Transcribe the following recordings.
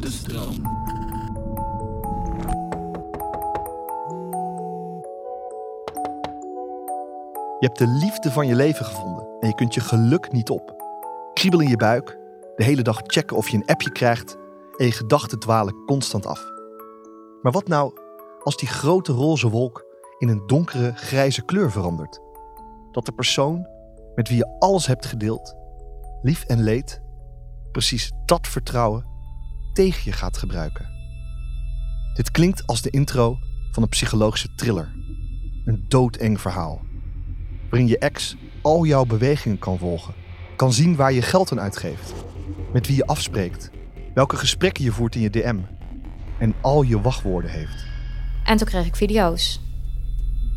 de stroom. Je hebt de liefde van je leven gevonden en je kunt je geluk niet op. Kriebel in je buik, de hele dag checken of je een appje krijgt en je gedachten dwalen constant af. Maar wat nou als die grote roze wolk in een donkere grijze kleur verandert? Dat de persoon met wie je alles hebt gedeeld, lief en leed, precies dat vertrouwen tegen je gaat gebruiken. Dit klinkt als de intro van een psychologische thriller. Een doodeng verhaal. Waarin je ex al jouw bewegingen kan volgen. Kan zien waar je geld aan uitgeeft. Met wie je afspreekt. Welke gesprekken je voert in je DM. En al je wachtwoorden heeft. En toen kreeg ik video's.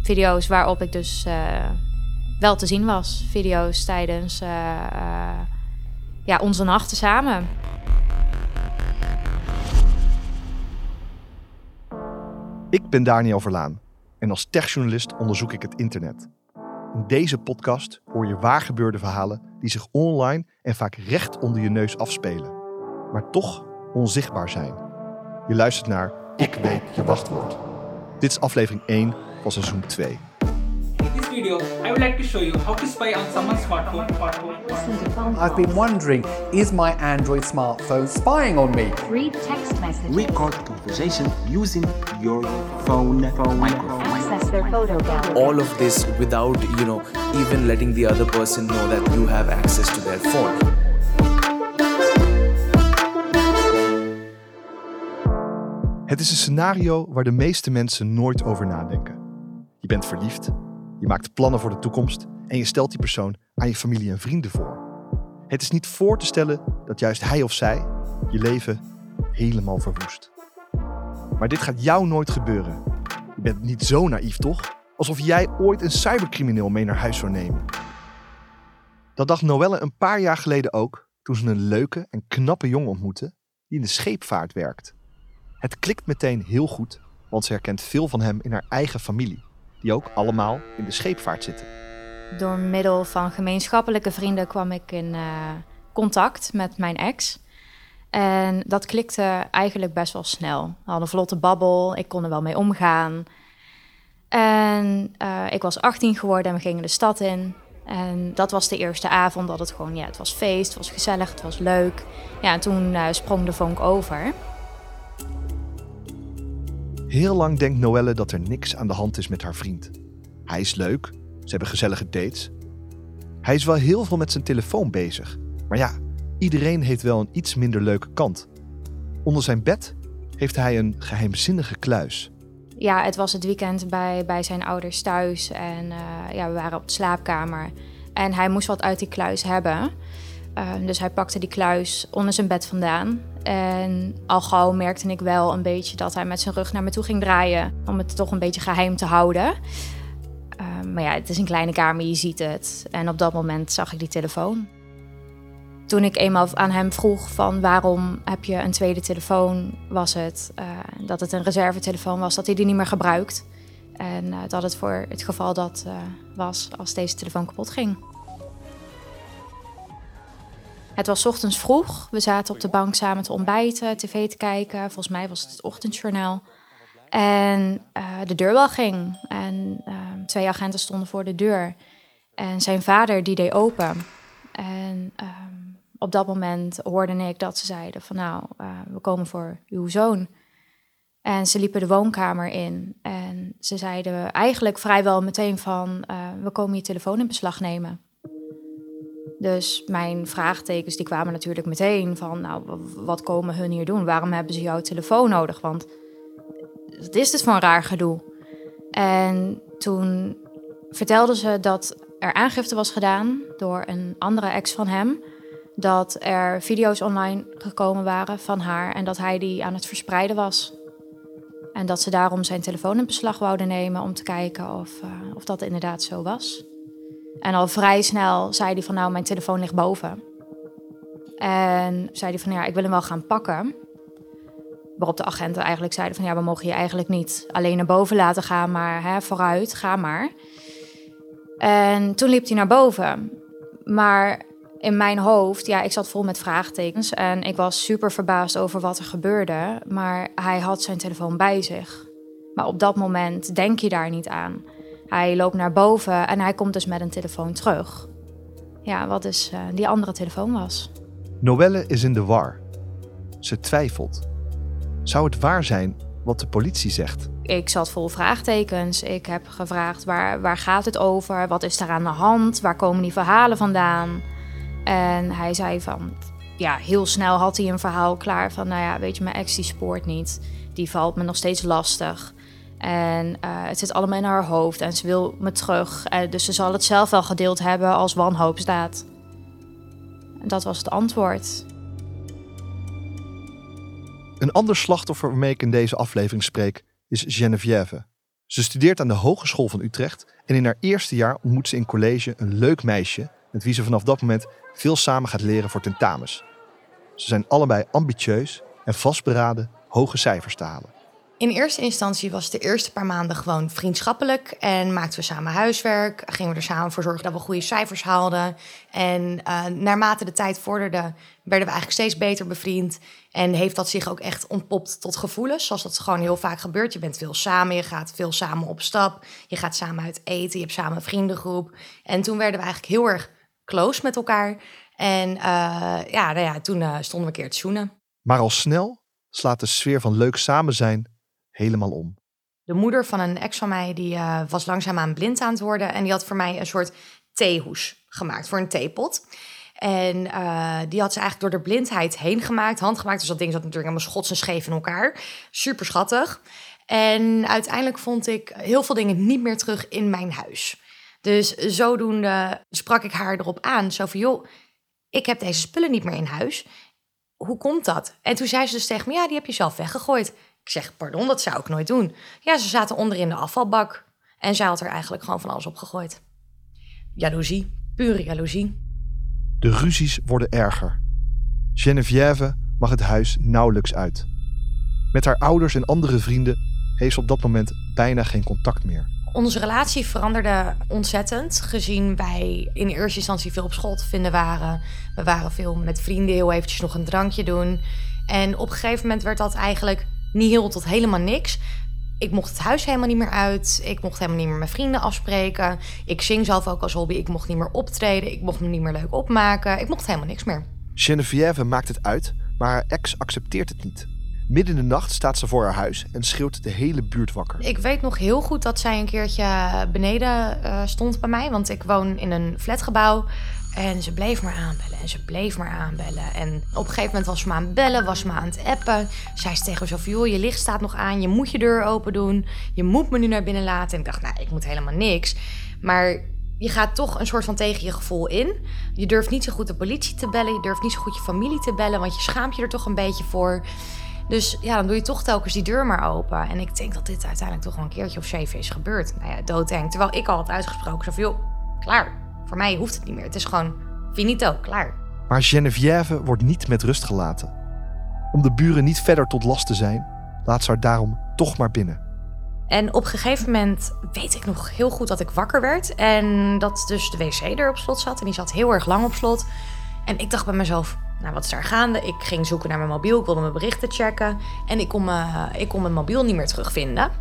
Video's waarop ik dus eh, wel te zien was. Video's tijdens eh, eh, ja, onze nachten samen. Ik ben Daniel Verlaan en als techjournalist onderzoek ik het internet. In deze podcast hoor je waargebeurde verhalen die zich online en vaak recht onder je neus afspelen, maar toch onzichtbaar zijn. Je luistert naar Ik weet je wachtwoord. Dit is aflevering 1 van seizoen 2. In this video, I would like to show you how to spy on someone's smartphone. I've been wondering, is my Android smartphone spying on me? Read text message. record conversation using your phone, phone microphone. Access their photo gallery. all of this without you know even letting the other person know that you have access to their phone Het is een scenario waar de meeste mensen nooit over nadenken. Je bent verliefd, je maakt plannen voor de toekomst en je stelt die persoon aan je familie en vrienden voor. Het is niet voor te stellen dat juist hij of zij je leven helemaal verwoest. Maar dit gaat jou nooit gebeuren. Je bent niet zo naïef, toch? Alsof jij ooit een cybercrimineel mee naar huis zou nemen. Dat dacht Noelle een paar jaar geleden ook, toen ze een leuke en knappe jongen ontmoette die in de scheepvaart werkt. Het klikt meteen heel goed, want ze herkent veel van hem in haar eigen familie, die ook allemaal in de scheepvaart zitten. Door middel van gemeenschappelijke vrienden kwam ik in eh, contact met mijn ex. En dat klikte eigenlijk best wel snel. We hadden een vlotte babbel, ik kon er wel mee omgaan. En eh, ik was 18 geworden en we gingen de stad in. En dat was de eerste avond dat het gewoon, ja, het was feest, het was gezellig, het was leuk. Ja, en toen eh, sprong de vonk over. Heel lang denkt Noelle dat er niks aan de hand is met haar vriend. Hij is leuk, ze hebben gezellige dates. Hij is wel heel veel met zijn telefoon bezig. Maar ja, iedereen heeft wel een iets minder leuke kant. Onder zijn bed heeft hij een geheimzinnige kluis. ja, het was het weekend bij, bij zijn ouders thuis. En eh, ja, we waren op de slaapkamer. En hij moest wat uit die kluis hebben. Eh, dus hij pakte die kluis onder zijn bed vandaan. En al gauw merkte ik wel een beetje dat hij met zijn rug naar me toe ging draaien. Om het toch een beetje geheim te houden. Eh, maar ja, het is een kleine kamer, je ziet het. En op dat moment zag ik die telefoon. Toen ik eenmaal aan hem vroeg van waarom heb je een tweede telefoon, was het eh, dat het een reservetelefoon was, dat hij die niet meer gebruikt. En eh, dat het voor het geval dat eh, was als deze telefoon kapot ging. Het was ochtends vroeg. We zaten op de bank samen te ontbijten, tv te kijken. Volgens mij was het het ochtendjournaal. En eh, de deurbel ging. En eh, twee agenten stonden voor de deur. En zijn vader die deed open. En ehm, op dat moment hoorde ik dat ze zeiden van nou, eh, we komen voor uw zoon. En ze liepen de woonkamer in. En ze zeiden eigenlijk vrijwel meteen van eh, we komen je telefoon in beslag nemen. Dus mijn vraagtekens die kwamen natuurlijk meteen van nou, wat komen hun hier doen? Waarom hebben ze jouw telefoon nodig? Want wat is dit voor een raar gedoe? En toen vertelde ze dat er aangifte was gedaan door een andere ex van hem. Dat er video's online gekomen waren van haar en dat hij die aan het verspreiden was. En dat ze daarom zijn telefoon in beslag wouden nemen om te kijken of, eh, of dat inderdaad zo was. En al vrij snel zei hij van nou, mijn telefoon ligt boven. En zei hij van ja, ik wil hem wel gaan pakken. Waarop de agenten eigenlijk zeiden van ja, we mogen je eigenlijk niet alleen naar boven laten gaan, maar hè, vooruit, ga maar. En toen liep hij naar boven. Maar in mijn hoofd, ja, ik zat vol met vraagtekens en ik was super verbaasd over wat er gebeurde. Maar hij had zijn telefoon bij zich. Maar op dat moment denk je daar niet aan. Hij loopt naar boven en hij komt dus met een telefoon terug. Ja, wat dus uh, die andere telefoon was. Noelle is in de war. Ze twijfelt. Zou het waar zijn wat de politie zegt? Ik zat vol vraagtekens. Ik heb gevraagd waar, waar gaat het over? Wat is er aan de hand? Waar komen die verhalen vandaan? En hij zei van, ja, heel snel had hij een verhaal klaar van, nou ja, weet je, mijn ex die spoort niet. Die valt me nog steeds lastig. En uh, het zit allemaal in haar hoofd en ze wil me terug. Uh, dus ze zal het zelf wel gedeeld hebben als wanhoopsdaad. En dat was het antwoord. Een ander slachtoffer waarmee ik in deze aflevering spreek is Geneviève. Ze studeert aan de Hogeschool van Utrecht en in haar eerste jaar ontmoet ze in college een leuk meisje met wie ze vanaf dat moment veel samen gaat leren voor tentamens. Ze zijn allebei ambitieus en vastberaden hoge cijfers te halen. In eerste instantie was de eerste paar maanden gewoon vriendschappelijk. En maakten we samen huiswerk. Gingen we er samen voor zorgen dat we goede cijfers haalden. En uh, naarmate de tijd vorderde, werden we eigenlijk steeds beter bevriend. En heeft dat zich ook echt ontpopt tot gevoelens. Zoals dat gewoon heel vaak gebeurt. Je bent veel samen, je gaat veel samen op stap. Je gaat samen uit eten, je hebt samen een vriendengroep. En toen werden we eigenlijk heel erg close met elkaar. En uh, ja, nou ja, toen uh, stonden we een keer te zoenen. Maar al snel slaat de sfeer van leuk samen zijn helemaal om. De moeder van een ex van mij die, uh, was langzaamaan blind aan het worden. En die had voor mij een soort theehoes gemaakt voor een theepot. En uh, die had ze eigenlijk door de blindheid heen gemaakt, handgemaakt. Dus dat ding zat natuurlijk helemaal schots en scheef in elkaar. Super schattig. En uiteindelijk vond ik heel veel dingen niet meer terug in mijn huis. Dus zodoende sprak ik haar erop aan. Zo van, joh, ik heb deze spullen niet meer in huis. Hoe komt dat? En toen zei ze dus tegen me, ja, die heb je zelf weggegooid. Ik zeg, pardon, dat zou ik nooit doen. Ja, ze zaten onder in de afvalbak. En zij had er eigenlijk gewoon van alles op gegooid. Jaloezie, pure jaloezie. De ruzies worden erger. Geneviève mag het huis nauwelijks uit. Met haar ouders en andere vrienden heeft ze op dat moment bijna geen contact meer. Onze relatie veranderde ontzettend, gezien wij in eerste instantie veel op school te vinden waren. We waren veel met vrienden heel eventjes nog een drankje doen. En op een gegeven moment werd dat eigenlijk niet heel tot helemaal niks. Ik mocht het huis helemaal niet meer uit. Ik mocht helemaal niet meer met vrienden afspreken. Ik zing zelf ook als hobby. Ik mocht niet meer optreden. Ik mocht me niet meer leuk opmaken. Ik mocht helemaal niks meer. Geneviève maakt het uit, maar haar ex accepteert het niet. Midden in de nacht staat ze voor haar huis en schreeuwt de hele buurt wakker. Ik weet nog heel goed dat zij een keertje beneden uh, stond bij mij. Want ik woon in een flatgebouw. En ze bleef maar aanbellen en ze bleef maar aanbellen. En op een gegeven moment was ze me aan het bellen, was ze me aan het appen. Zij zei tegen zo joh, je licht staat nog aan, je moet je deur open doen. Je moet me nu naar binnen laten. En ik dacht, nou, ik moet helemaal niks. Maar je gaat toch een soort van tegen je gevoel in. Je durft niet zo goed de politie te bellen. Je durft niet zo goed je familie te bellen, want je schaamt je er toch een beetje voor. Dus ja, dan doe je toch telkens die deur maar open. En ik denk dat dit uiteindelijk toch wel een keertje of zeven is gebeurd. Nou ja, doodeng. Terwijl ik al had uitgesproken, zo joh, klaar. Voor mij hoeft het niet meer. Het is gewoon finito, klaar. Maar Geneviève wordt niet met rust gelaten. Om de buren niet verder tot last te zijn, laat ze haar daarom toch maar binnen. En op een gegeven moment weet ik nog heel goed dat ik wakker werd. En dat dus de wc er op slot zat. En die zat heel erg lang op slot. En ik dacht bij mezelf, nou wat is daar gaande? Ik ging zoeken naar mijn mobiel, ik wilde mijn berichten checken. En ik kon, me, ik kon mijn mobiel niet meer terugvinden.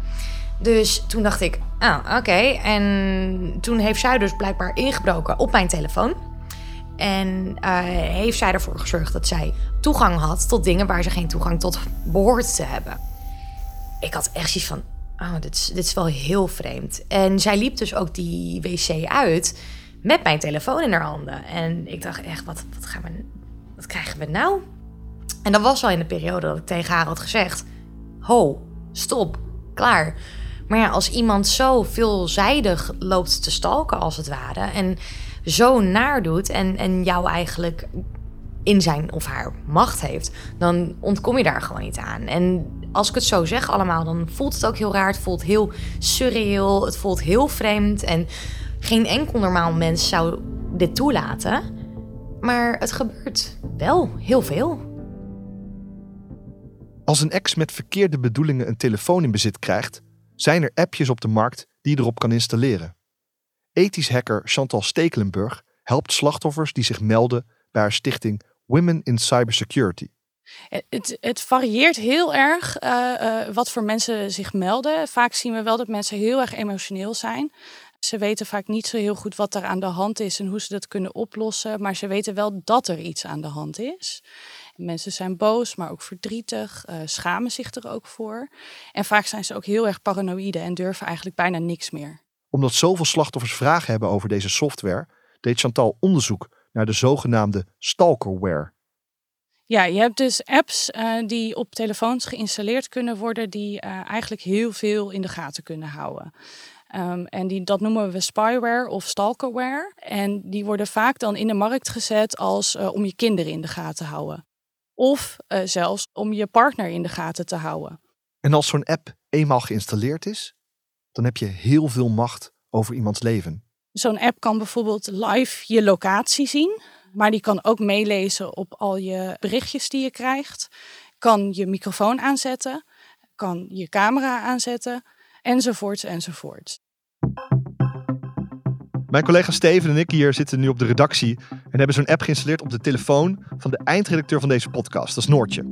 Dus toen dacht ik, ah, oké. En toen heeft zij dus blijkbaar ingebroken op mijn telefoon. En uh, heeft zij ervoor gezorgd dat zij toegang had tot dingen waar ze geen toegang tot behoort te hebben. Ik had echt zoiets van, oh, dit is, dit is wel heel vreemd. En zij liep dus ook die wc uit met mijn telefoon in haar handen. En ik dacht echt, wat, wat, gaan we, wat krijgen we nou? En dat was al in de periode dat ik tegen haar had gezegd: Ho, stop, klaar. Maar ja, als iemand zo veelzijdig loopt te stalken, als het ware, en zo naar doet en, en jou eigenlijk in zijn of haar macht heeft, dan ontkom je daar gewoon niet aan. En als ik het zo zeg allemaal, dan voelt het ook heel raar. Het voelt heel surreal. Het voelt heel vreemd. En geen enkel normaal mens zou dit toelaten. Maar het gebeurt wel heel veel. Als een ex met verkeerde bedoelingen een telefoon in bezit krijgt, zijn er appjes op de markt die je erop kan installeren. Ethisch hacker Chantal Stekelenburg helpt slachtoffers die zich melden bij haar stichting Women in Cybersecurity. Het, het varieert heel erg uh, uh, wat voor mensen zich melden. Vaak zien we wel dat mensen heel erg emotioneel zijn. Ze weten vaak niet zo heel goed wat er aan de hand is en hoe ze dat kunnen oplossen. Maar ze weten wel dat er iets aan de hand is. Mensen zijn boos, maar ook verdrietig, uh, schamen zich er ook voor. En vaak zijn ze ook heel erg paranoïde en durven eigenlijk bijna niks meer. Omdat zoveel slachtoffers vragen hebben over deze software, deed Chantal onderzoek naar de zogenaamde stalkerware. Ja, je hebt dus apps uh, die op telefoons geïnstalleerd kunnen worden, die uh, eigenlijk heel veel in de gaten kunnen houden. Um, en die, dat noemen we spyware of stalkerware. En die worden vaak dan in de markt gezet als uh, om je kinderen in de gaten te houden. Of zelfs om je partner in de gaten te houden. En als zo'n app eenmaal geïnstalleerd is, dan heb je heel veel macht over iemands leven. Zo'n app kan bijvoorbeeld live je locatie zien. Maar die kan ook meelezen op al je berichtjes die je krijgt. Kan je microfoon aanzetten. Kan je camera aanzetten. Enzovoorts, enzovoorts. Mijn collega Steven en ik hier zitten nu op de redactie en hebben zo'n app geïnstalleerd op de telefoon van de eindredacteur van deze podcast, dat is Noortje.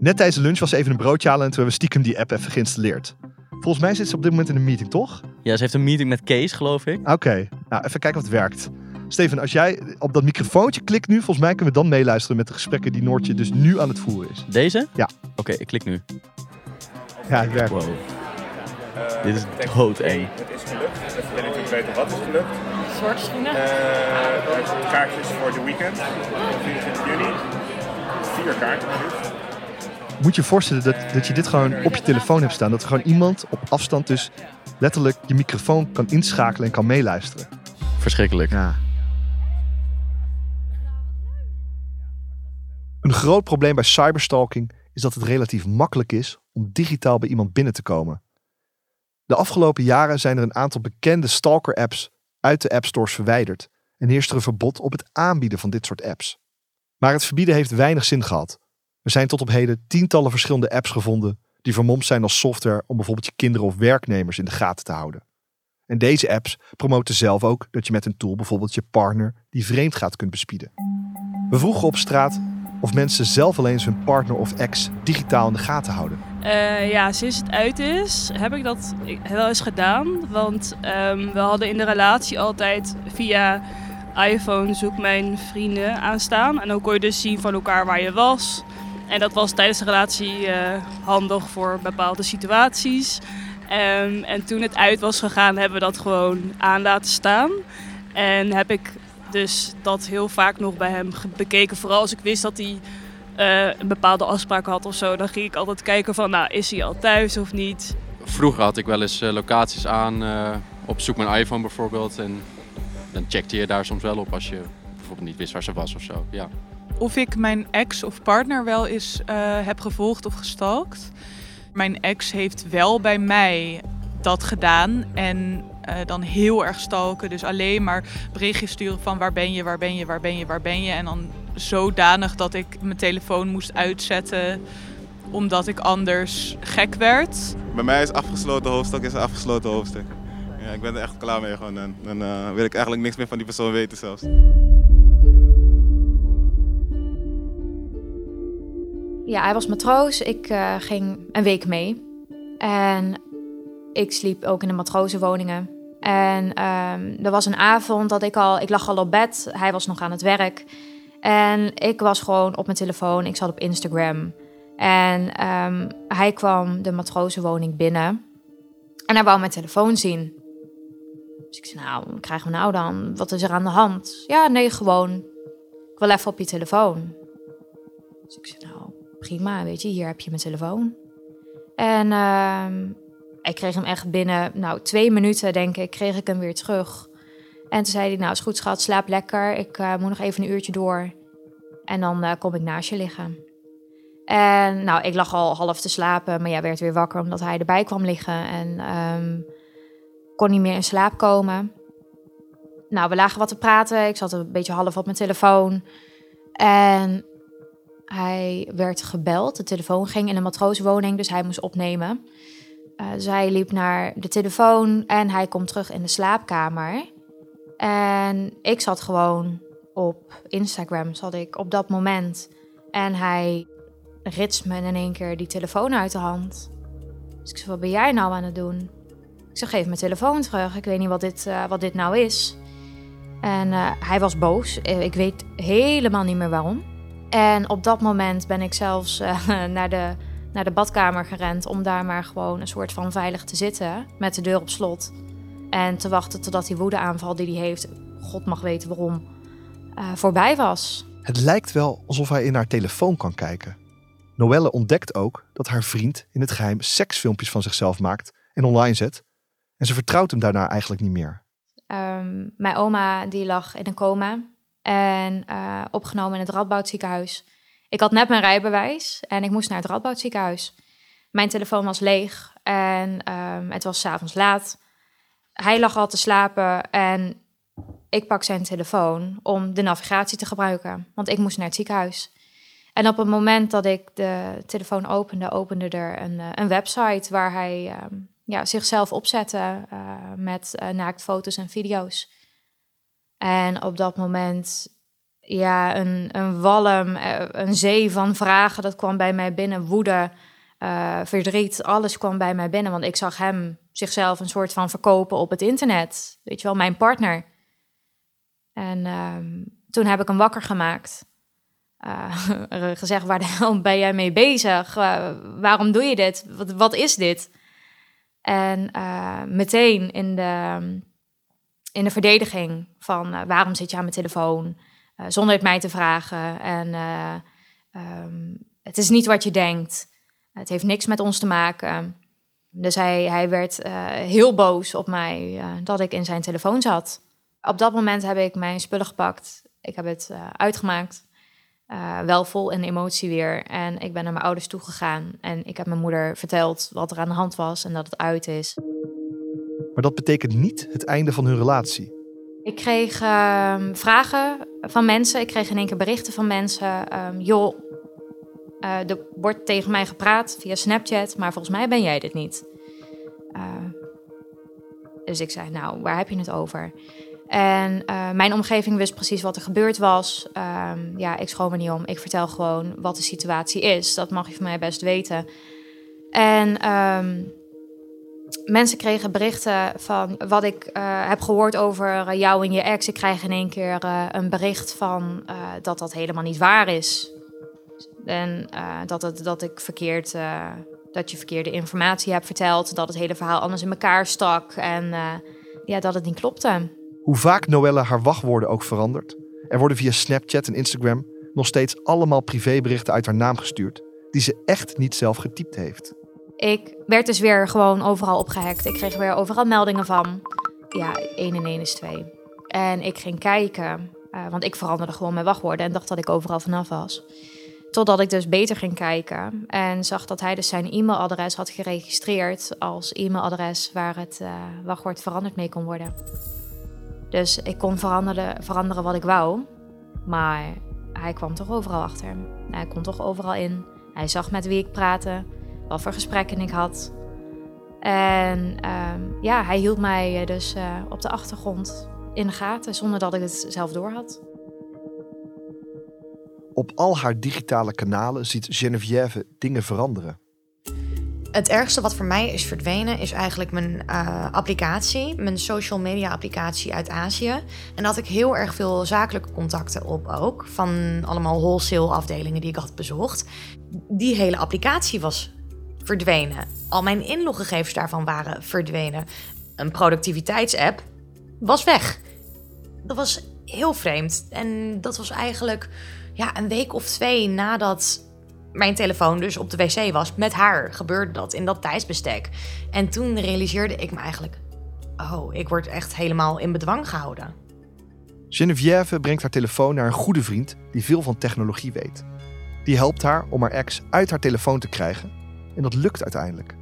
Net tijdens de lunch was ze even een broodje halen en toen hebben we stiekem die app even geïnstalleerd. Volgens mij zit ze op dit moment in een meeting, toch? Ja, ze heeft een meeting met Kees, geloof ik. Oké, okay. nou even kijken of het werkt. Steven, als jij op dat microfoontje klikt nu, volgens mij kunnen we dan meeluisteren met de gesprekken die Noortje dus nu aan het voeren is. Deze? Ja. Oké, okay, ik klik nu. Ja, het werkt. Wow. Uh, Dit is doodeng. Het is gelukt. Even wil natuurlijk weten wat is gelukt. Soortschoenen? Uh, kaartjes voor de weekend. 24 juni. Vier kaarten maar liefst. Moet je je voorstellen dat, dat je dit gewoon op je telefoon hebt staan. Dat er gewoon iemand op afstand dus letterlijk je microfoon kan inschakelen en kan meeluisteren. Verschrikkelijk. Ja. Een groot probleem bij cyberstalking is dat het relatief makkelijk is om digitaal bij iemand binnen te komen. De afgelopen jaren zijn er een aantal bekende stalker-apps uit de appstores verwijderd en heerst er een verbod op het aanbieden van dit soort apps. Maar het verbieden heeft weinig zin gehad. Er zijn tot op heden tientallen verschillende apps gevonden die vermomd zijn als software om bijvoorbeeld je kinderen of werknemers in de gaten te houden. En deze apps promoten zelf ook dat je met een tool bijvoorbeeld je partner die vreemd gaat kunt bespieden. We vroegen op straat of mensen zelf alleen hun partner of ex digitaal in de gaten houden. Uh, ja, sinds het uit is heb ik dat wel eens gedaan. Want um, we hadden in de relatie altijd via iPhone zoek mijn vrienden aanstaan. En dan kon je dus zien van elkaar waar je was. En dat was tijdens de relatie uh, handig voor bepaalde situaties. Um, en toen het uit was gegaan, hebben we dat gewoon aan laten staan. En heb ik dus dat heel vaak nog bij hem bekeken. Vooral als ik wist dat hij uh, een bepaalde afspraak had of zo. Dan ging ik altijd kijken van, nou, is hij al thuis of niet? Vroeger had ik wel eens uh, locaties aan uh, op zoek mijn iPhone bijvoorbeeld. En dan checkte je daar soms wel op als je bijvoorbeeld niet wist waar ze was of zo. Ja. Of ik mijn ex of partner wel eens heb gevolgd of gestalkt. Mijn ex heeft wel bij mij dat gedaan en uh, dan heel erg stalken. Dus alleen maar berichtjes sturen van waar ben je, waar ben je, waar ben je, waar ben je. En dan zodanig dat ik mijn telefoon moest uitzetten omdat ik anders gek werd. Bij mij is afgesloten hoofdstuk is een afgesloten hoofdstuk. Ja, ik ben er echt klaar mee gewoon. En dan uh, wil ik eigenlijk niks meer van die persoon weten zelfs. Ja, hij was matroos. Ik uh, ging een week mee. En ik sliep ook in de matrozenwoningen. En um, er was een avond dat ik al, ik lag al op bed. Hij was nog aan het werk. En ik was gewoon op mijn telefoon. Ik zat op Instagram. En um, hij kwam de matrozenwoning binnen. En hij wou mijn telefoon zien. Dus ik zei, nou, wat krijgen we nou dan? Wat is er aan de hand? Ja, nee, gewoon. Ik wil even op je telefoon. Dus ik zei, nou, prima, weet je, hier heb je mijn telefoon. En um, ik kreeg hem echt binnen, nou, twee minuten, denk ik, kreeg ik hem weer terug. En toen zei hij, nou, is goed schat, slaap lekker. Ik uh, moet nog even een uurtje door. En dan uh, kom ik naast je liggen. En nou, ik lag al half te slapen, maar ja, werd weer wakker omdat hij erbij kwam liggen. En um, kon niet meer in slaap komen. Nou, we lagen wat te praten. Ik zat een beetje half op mijn telefoon. En hij werd gebeld. De telefoon ging in een matrooswoning, dus hij moest opnemen. Uh, zij liep naar de telefoon en hij komt terug in de slaapkamer. En ik zat gewoon op Instagram, zat ik op dat moment. En hij ritst me in één keer die telefoon uit de hand. Dus ik zei, wat ben jij nou aan het doen? Ik zeg, geef mijn telefoon terug. Ik weet niet wat dit, uh, wat dit nou is. En uh, hij was boos. Ik weet helemaal niet meer waarom. En op dat moment ben ik zelfs naar, de, naar de badkamer gerend... om daar maar gewoon een soort van veilig te zitten... met de deur op slot. En te wachten totdat die woedeaanval die hij heeft... God mag weten waarom, voorbij was. Het lijkt wel alsof hij in haar telefoon kan kijken. Noelle ontdekt ook dat haar vriend in het geheim seksfilmpjes van zichzelf maakt en online zet. En ze vertrouwt hem daarna eigenlijk niet meer. Um, mijn oma die lag in een coma en uh, opgenomen in het Radboud ziekenhuis. Ik had net mijn rijbewijs en ik moest naar het Radboud ziekenhuis. Mijn telefoon was leeg en um, het was s'avonds laat. Hij lag al te slapen en ik pak zijn telefoon om de navigatie te gebruiken, want ik moest naar het ziekenhuis. En op het moment dat ik de telefoon opende, opende er een, uh, een website waar hij um, ja, zichzelf opzette uh, met uh, naaktfoto's en video's. En op dat moment, ja, een, een walm, een zee van vragen, dat kwam bij mij binnen. Woede, verdriet, alles kwam bij mij binnen. Want ik zag hem zichzelf een soort van verkopen op het internet. Weet je wel, mijn partner. En um, toen heb ik hem wakker gemaakt. Uh, gezegd, waar de hel ben jij mee bezig? Uh, waarom doe je dit? Wat, wat is dit? En uh, meteen in de, in de verdediging van waarom zit je aan mijn telefoon? zonder het mij te vragen. En um, het is niet wat je denkt. Het heeft niks met ons te maken. Dus hij, hij werd heel boos op mij dat ik in zijn telefoon zat. Op dat moment heb ik mijn spullen gepakt. Ik heb het uitgemaakt. Uh, wel vol in emotie weer. En ik ben naar mijn ouders toegegaan. En ik heb mijn moeder verteld wat er aan de hand was en dat het uit is. Maar dat betekent niet het einde van hun relatie. Ik kreeg uh, vragen van mensen. Ik kreeg in één keer berichten van mensen. Um, joh, uh, er wordt tegen mij gepraat via Snapchat, maar volgens mij ben jij dit niet. dus ik zei, nou, waar heb je het over? En uh, mijn omgeving wist precies wat er gebeurd was. Um, ja, ik schoon me niet om. Ik vertel gewoon wat de situatie is. Dat mag je van mij best weten. En um, mensen kregen berichten van wat ik heb gehoord over jou en je ex. Ik krijg in één keer een bericht van dat dat helemaal niet waar is. En dat, het, dat ik verkeerd, dat je verkeerde informatie hebt verteld. Dat het hele verhaal anders in elkaar stak. En ja, dat het niet klopte. Hoe vaak Noelle haar wachtwoorden ook verandert. Er worden via Snapchat en Instagram nog steeds allemaal privéberichten uit haar naam gestuurd, die ze echt niet zelf getypt heeft. Ik werd dus weer gewoon overal opgehackt. Ik kreeg weer overal meldingen van. Ja, 1 en 1 is 2. En ik ging kijken, want ik veranderde gewoon mijn wachtwoorden en dacht dat ik overal vanaf was. Totdat ik dus beter ging kijken en zag dat hij dus zijn e-mailadres had geregistreerd als e-mailadres waar het uh, wachtwoord veranderd mee kon worden. Dus ik kon veranderen, veranderen wat ik wou. Maar hij kwam toch overal achter. Hij kon toch overal in. Hij zag met wie ik praatte, wat voor gesprekken ik had. En um, ja, hij hield mij dus uh, op de achtergrond in de gaten zonder dat ik het zelf door had. Op al haar digitale kanalen ziet Geneviève dingen veranderen. Het ergste wat voor mij is verdwenen is eigenlijk mijn uh, applicatie, mijn social media applicatie uit Azië. En daar had ik heel erg veel zakelijke contacten op ook, van allemaal wholesale afdelingen die ik had bezocht. Die hele applicatie was verdwenen. Al mijn inloggegevens daarvan waren verdwenen. Een productiviteitsapp was weg. Dat was heel vreemd. En dat was eigenlijk ja, een week of twee nadat mijn telefoon dus op de wc was. Met haar gebeurde dat in dat tijdsbestek. En toen realiseerde ik me eigenlijk... oh, ik word echt helemaal in bedwang gehouden. Geneviève brengt haar telefoon naar een goede vriend die veel van technologie weet. Die helpt haar om haar ex uit haar telefoon te krijgen. En dat lukt uiteindelijk.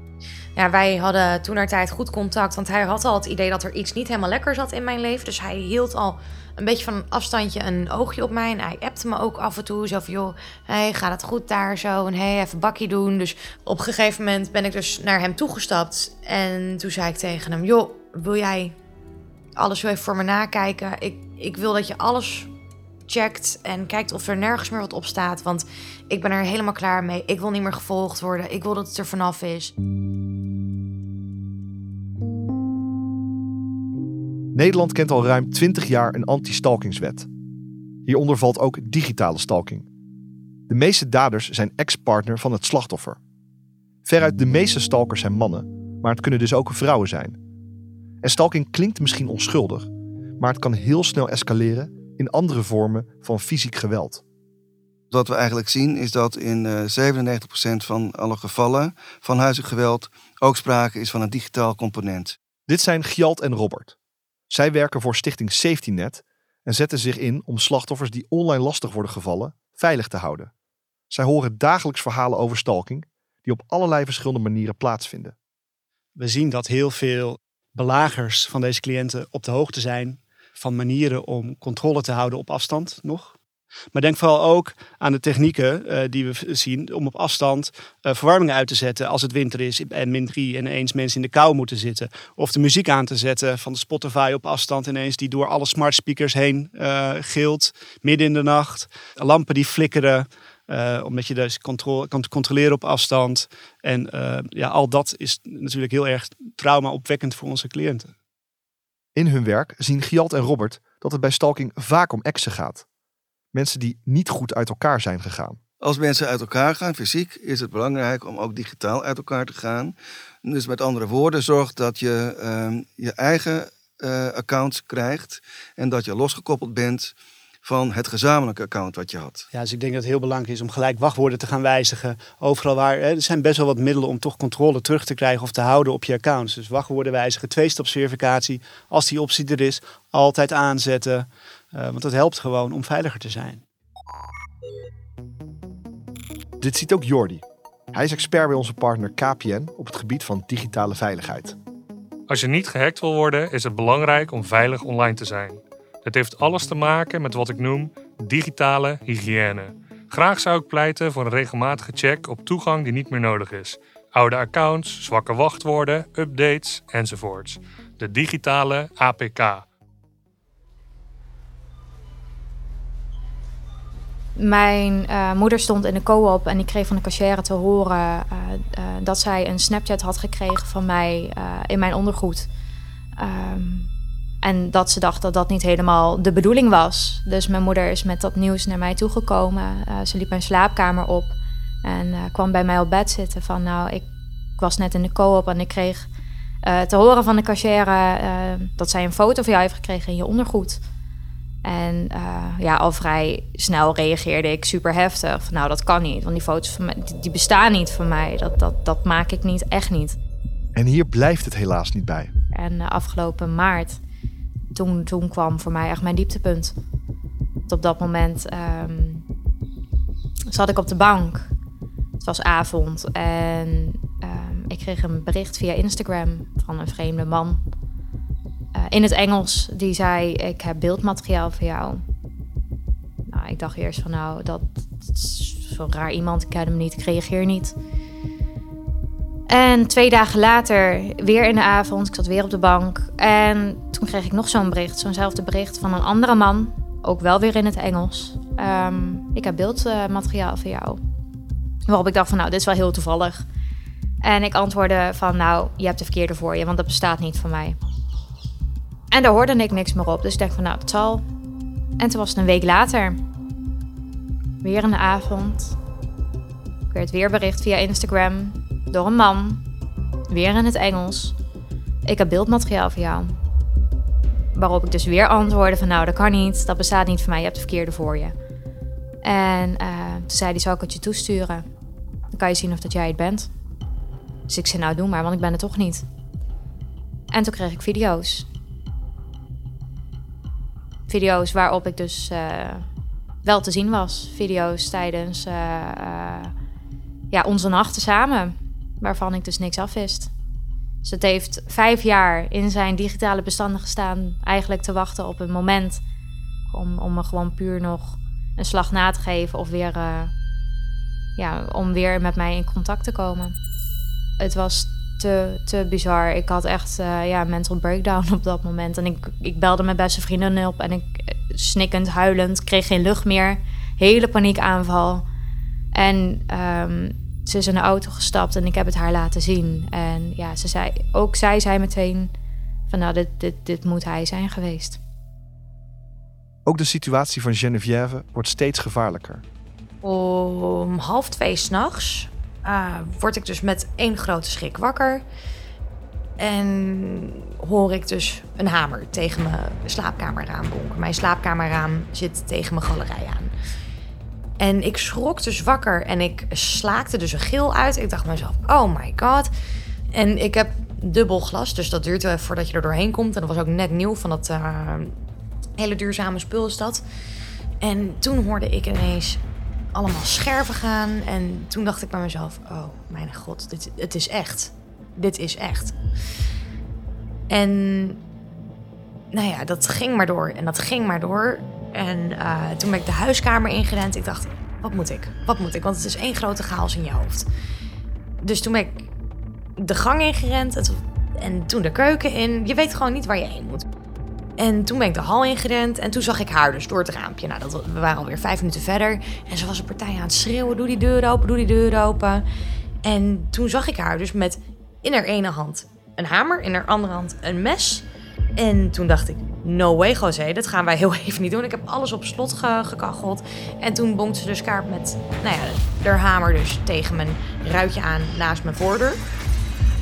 Ja, wij hadden toen naar tijd goed contact. Want hij had al het idee dat er iets niet helemaal lekker zat in mijn leven. Dus hij hield al een beetje van een afstandje een oogje op mij. En hij appte me ook af en toe zo van, joh, hey, gaat het goed daar zo? En hey, even bakje doen. Dus op een gegeven moment ben ik dus naar hem toegestapt. En toen zei ik tegen hem, joh, wil jij alles wil even voor me nakijken. Ik, ik wil dat je alles checkt en kijkt of er nergens meer wat op staat. Want ik ben er helemaal klaar mee. Ik wil niet meer gevolgd worden. Ik wil dat het er vanaf is. Nederland kent al ruim 20 jaar een anti-stalkingswet. Hieronder valt ook digitale stalking. De meeste daders zijn ex-partner van het slachtoffer. Veruit de meeste stalkers zijn mannen, maar het kunnen dus ook vrouwen zijn. En stalking klinkt misschien onschuldig, maar het kan heel snel escaleren in andere vormen van fysiek geweld. Wat we eigenlijk zien is dat in uh, 97% van alle gevallen van huiselijk geweld ook sprake is van een digitaal component. Dit zijn Gjalt en Robert. Zij werken voor stichting SafetyNet en zetten zich in om slachtoffers die online lastig worden gevallen veilig te houden. Zij horen dagelijks verhalen over stalking die op allerlei verschillende manieren plaatsvinden. We zien dat heel veel belagers van deze cliënten op de hoogte zijn van manieren om controle te houden op afstand nog. Maar denk vooral ook aan de technieken uh, die we zien om op afstand uh, verwarming uit te zetten als het winter is en min 3 en ineens mensen in de kou moeten zitten. Of de muziek aan te zetten van de Spotify op afstand ineens die door alle smart speakers heen uh, gilt midden in de nacht. Lampen die flikkeren. omdat je dus controle, kan controleren op afstand. En ja, al dat is natuurlijk heel erg trauma-opwekkend voor onze cliënten. In hun werk zien Gialt en Robert dat het bij stalking vaak om exen gaat. Mensen die niet goed uit elkaar zijn gegaan. Als mensen uit elkaar gaan, fysiek, is het belangrijk om ook digitaal uit elkaar te gaan. Dus met andere woorden, zorg dat je uh, je eigen uh, accounts krijgt en dat je losgekoppeld bent van het gezamenlijke account wat je had. Ja, dus ik denk dat het heel belangrijk is om gelijk wachtwoorden te gaan wijzigen. Overal waar. Hè, er zijn best wel wat middelen om toch controle terug te krijgen of te houden op je accounts. Dus wachtwoorden wijzigen, tweestapsverificatie. Als die optie er is, altijd aanzetten. Uh, want dat helpt gewoon om veiliger te zijn. Dit ziet ook Jordi. Hij is expert bij onze partner KPN op het gebied van digitale veiligheid. Als je niet gehackt wil worden, is het belangrijk om veilig online te zijn. Het heeft alles te maken met wat ik noem digitale hygiëne. Graag zou ik pleiten voor een regelmatige check op toegang die niet meer nodig is. Oude accounts, zwakke wachtwoorden, updates enzovoorts. De digitale APK. Mijn uh, moeder stond in de co-op en ik kreeg van de cashier te horen uh, uh, dat zij een Snapchat had gekregen van mij in mijn ondergoed. Um, en dat ze dacht dat dat niet helemaal de bedoeling was. Dus mijn moeder is met dat nieuws naar mij toegekomen. ze liep mijn slaapkamer op en kwam bij mij op bed zitten van nou, ik, ik was net in de co-op en ik kreeg te horen van de cashier dat zij een foto van jou heeft gekregen in je ondergoed. En ja, al vrij snel reageerde ik super heftig. Van, nou, dat kan niet, want die foto's van mij, die, die, bestaan niet van mij. Dat, dat, dat maak ik niet, echt niet. En hier blijft het helaas niet bij. En afgelopen maart, toen, kwam voor mij echt mijn dieptepunt. Op dat moment um, zat ik op de bank. Het was avond en um, ik kreeg een bericht via Instagram van een vreemde man uh, in het Engels. Die zei: Ik heb beeldmateriaal voor jou. Nou, ik dacht eerst van nou, dat, is zo'n raar iemand. Ik ken hem niet, ik reageer niet. En twee dagen later, weer in de avond, ik zat weer op de bank. En toen kreeg ik nog zo'n bericht, zo'nzelfde bericht van een andere man. Ook wel weer in het Engels. Um, ik heb beeldmateriaal voor jou. Waarop ik dacht van nou, dit is wel heel toevallig. En ik antwoordde van nou, je hebt de verkeerde voor je, want dat bestaat niet van mij. En daar hoorde ik niks meer op. Dus ik dacht van nou, dat zal. En toen was het een week later. Weer in de avond. Ik werd weer bericht via Instagram door een man. Weer in het Engels. Ik heb beeldmateriaal voor jou. Waarop ik dus weer antwoordde van nou, dat kan niet. Dat bestaat niet voor mij. Je hebt de verkeerde voor je. En uh, toen zei hij, zou ik het je toesturen? Dan kan je zien of dat jij het bent. Dus ik zei, nou doe maar, want ik ben het toch niet. En toen kreeg ik video's video's waarop ik dus uh, wel te zien was. Video's tijdens uh, ja, onze nachten samen, waarvan ik dus niks afwist. Dus het heeft vijf jaar in zijn digitale bestanden gestaan, eigenlijk te wachten op een moment om, om me gewoon puur nog een slag na te geven of weer, ja, om weer met mij in contact te komen. Het was te, te bizar. Ik had echt uh, ja, mental breakdown op dat moment. En ik, ik belde mijn beste vriendin op en ik eh, snikkend, huilend, kreeg geen lucht meer. Hele paniekaanval. En um, ze is in de auto gestapt en ik heb het haar laten zien. En ja, ze zei, ook zij zei meteen van nou, dit, dit, dit moet hij zijn geweest. Ook de situatie van Geneviève wordt steeds gevaarlijker. Om half twee s'nachts uh, word ik dus met één grote schrik wakker. En hoor ik dus een hamer tegen mijn slaapkamerraam bonken. Mijn slaapkamerraam zit tegen mijn galerij aan. En ik schrok dus wakker en ik slaakte dus een gil uit. Ik dacht mezelf, oh my god. En ik heb dubbel glas, dus dat duurt wel voordat je er doorheen komt. En dat was ook net nieuw van dat uh, hele duurzame spul is dat. En toen hoorde ik ineens allemaal scherven gaan. En toen dacht ik bij mezelf, oh mijn god, dit, het is echt. Dit is echt. En nou ja, dat ging maar door en dat ging maar door. En uh, toen ben ik de huiskamer ingerend. Ik dacht, wat moet ik? Wat moet ik? Want het is één grote chaos in je hoofd. Dus toen ben ik de gang ingerend en, en toen de keuken in. Je weet gewoon niet waar je heen moet. En toen ben ik de hal ingerend en toen zag ik haar dus door het raampje. Nou, dat, we waren alweer vijf minuten verder. En ze was een partij aan het schreeuwen, doe die deur open, doe die deur open. En toen zag ik haar dus met in haar ene hand een hamer, in haar andere hand een mes. En toen dacht ik, no way José, dat gaan wij heel even niet doen. Ik heb alles op slot ge gekacheld. En toen bonkt ze dus kaart met, nou ja, haar hamer dus tegen mijn ruitje aan naast mijn voordeur.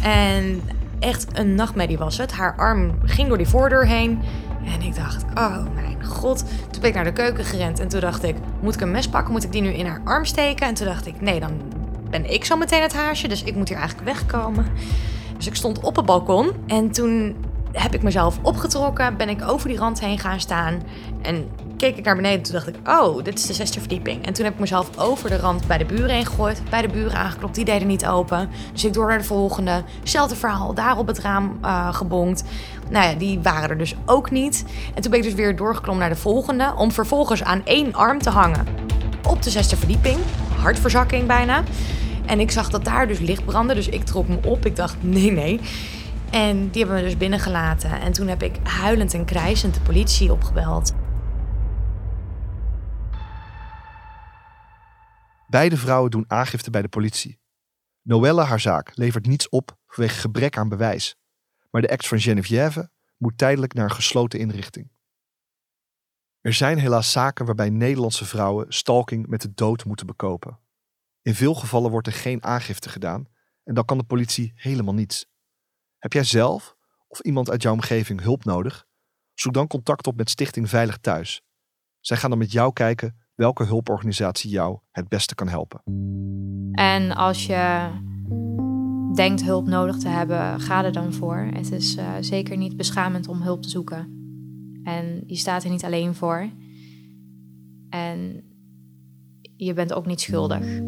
En echt een nachtmerrie was het. Haar arm ging door die voordeur heen. En ik dacht, oh mijn god. Toen ben ik naar de keuken gerend en toen dacht ik, moet ik een mes pakken? Moet ik die nu in haar arm steken? En toen dacht ik, nee, dan ben ik zo meteen het haasje. Dus ik moet hier eigenlijk wegkomen. Dus ik stond op het balkon en toen heb ik mezelf opgetrokken, ben ik over die rand heen gaan staan en keek ik naar beneden. Toen dacht ik, oh, dit is de zesde verdieping. En toen heb ik mezelf over de rand bij de buren heen gegooid. Bij de buren aangeklopt, die deden niet open. Dus ik door naar de volgende. Hetzelfde verhaal, daar op het raam uh, gebonkt. Nou ja, die waren er dus ook niet. En toen ben ik dus weer doorgeklommen naar de volgende. Om vervolgens aan één arm te hangen. Op de zesde verdieping. Hartverzakking bijna. En ik zag dat daar dus licht brandde. Dus ik trok me op. Ik dacht, nee, nee. En die hebben me dus binnengelaten. En toen heb ik huilend en krijzend de politie opgebeld. Beide vrouwen doen aangifte bij de politie. Noelle haar zaak levert niets op vanwege gebrek aan bewijs. Maar de ex van Geneviève moet tijdelijk naar een gesloten inrichting. Er zijn helaas zaken waarbij Nederlandse vrouwen stalking met de dood moeten bekopen. In veel gevallen wordt er geen aangifte gedaan en dan kan de politie helemaal niets. Heb jij zelf of iemand uit jouw omgeving hulp nodig? Zoek dan contact op met Stichting Veilig Thuis. Zij gaan dan met jou kijken welke hulporganisatie jou het beste kan helpen. En als je denkt hulp nodig te hebben, ga er dan voor. Het is uh, zeker niet beschamend om hulp te zoeken. En je staat er niet alleen voor. En je bent ook niet schuldig.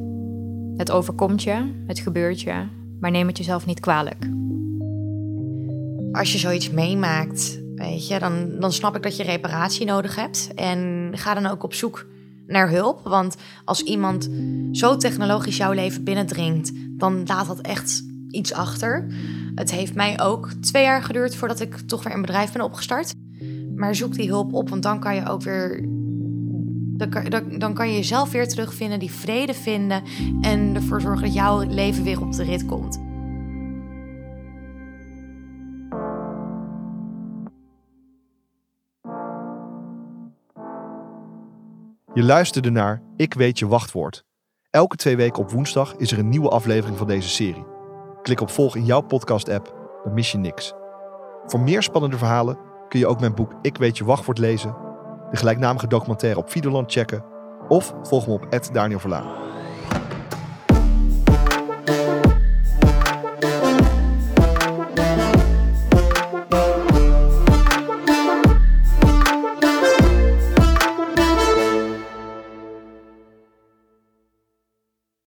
Het overkomt je, het gebeurt je, maar neem het jezelf niet kwalijk. Als je zoiets meemaakt, weet je, dan, dan snap ik dat je reparatie nodig hebt. En ga dan ook op zoek naar hulp. Want als iemand zo technologisch jouw leven binnendringt, dan laat dat echt iets achter. Het heeft mij ook twee jaar geduurd voordat ik toch weer een bedrijf ben opgestart. Maar zoek die hulp op, want dan kan je ook weer. Dan, dan kan je jezelf weer terugvinden, die vrede vinden en ervoor zorgen dat jouw leven weer op de rit komt. Je luisterde naar Ik weet je wachtwoord. Elke twee weken op woensdag is er een nieuwe aflevering van deze serie. Klik op volg in jouw podcast-app, dan mis je niks. Voor meer spannende verhalen kun je ook mijn boek Ik weet je wachtwoord lezen, de gelijknamige documentaire op Videoland checken of volg me op Daniel Verlaan.